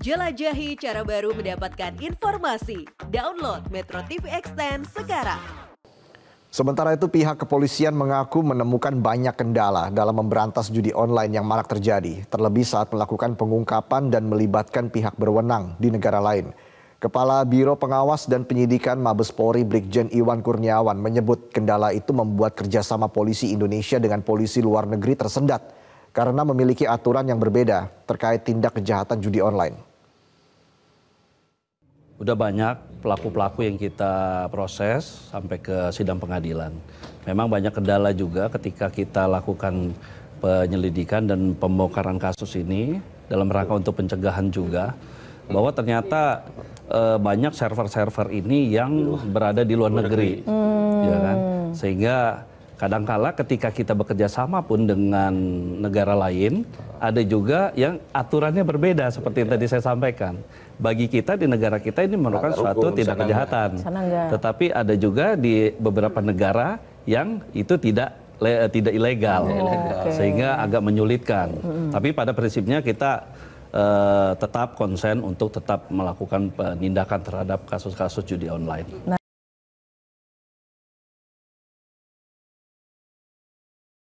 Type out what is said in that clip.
Jelajahi cara baru mendapatkan informasi. Download Metro TV Extend sekarang. Sementara itu pihak kepolisian mengaku menemukan banyak kendala dalam memberantas judi online yang marak terjadi, terlebih saat melakukan pengungkapan dan melibatkan pihak berwenang di negara lain. Kepala Biro Pengawas dan Penyidikan Mabes Polri Brigjen Iwan Kurniawan menyebut kendala itu membuat kerjasama polisi Indonesia dengan polisi luar negeri tersendat karena memiliki aturan yang berbeda terkait tindak kejahatan judi online. Udah banyak pelaku-pelaku yang kita proses sampai ke sidang pengadilan. Memang banyak kendala juga ketika kita lakukan penyelidikan dan pembongkaran kasus ini dalam rangka untuk pencegahan juga bahwa ternyata e, banyak server-server ini yang berada di luar negeri, hmm. ya kan? Sehingga kadangkala ketika kita bekerja sama pun dengan negara lain, ada juga yang aturannya berbeda seperti yang tadi saya sampaikan bagi kita di negara kita ini merupakan suatu tindak kejahatan. Tetapi ada juga di beberapa negara yang itu tidak le, tidak ilegal, oh, okay. sehingga agak menyulitkan. Hmm. Tapi pada prinsipnya kita uh, tetap konsen untuk tetap melakukan penindakan terhadap kasus-kasus judi online. Nah.